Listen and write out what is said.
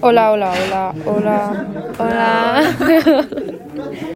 Hola, hola, hola, hola, hola.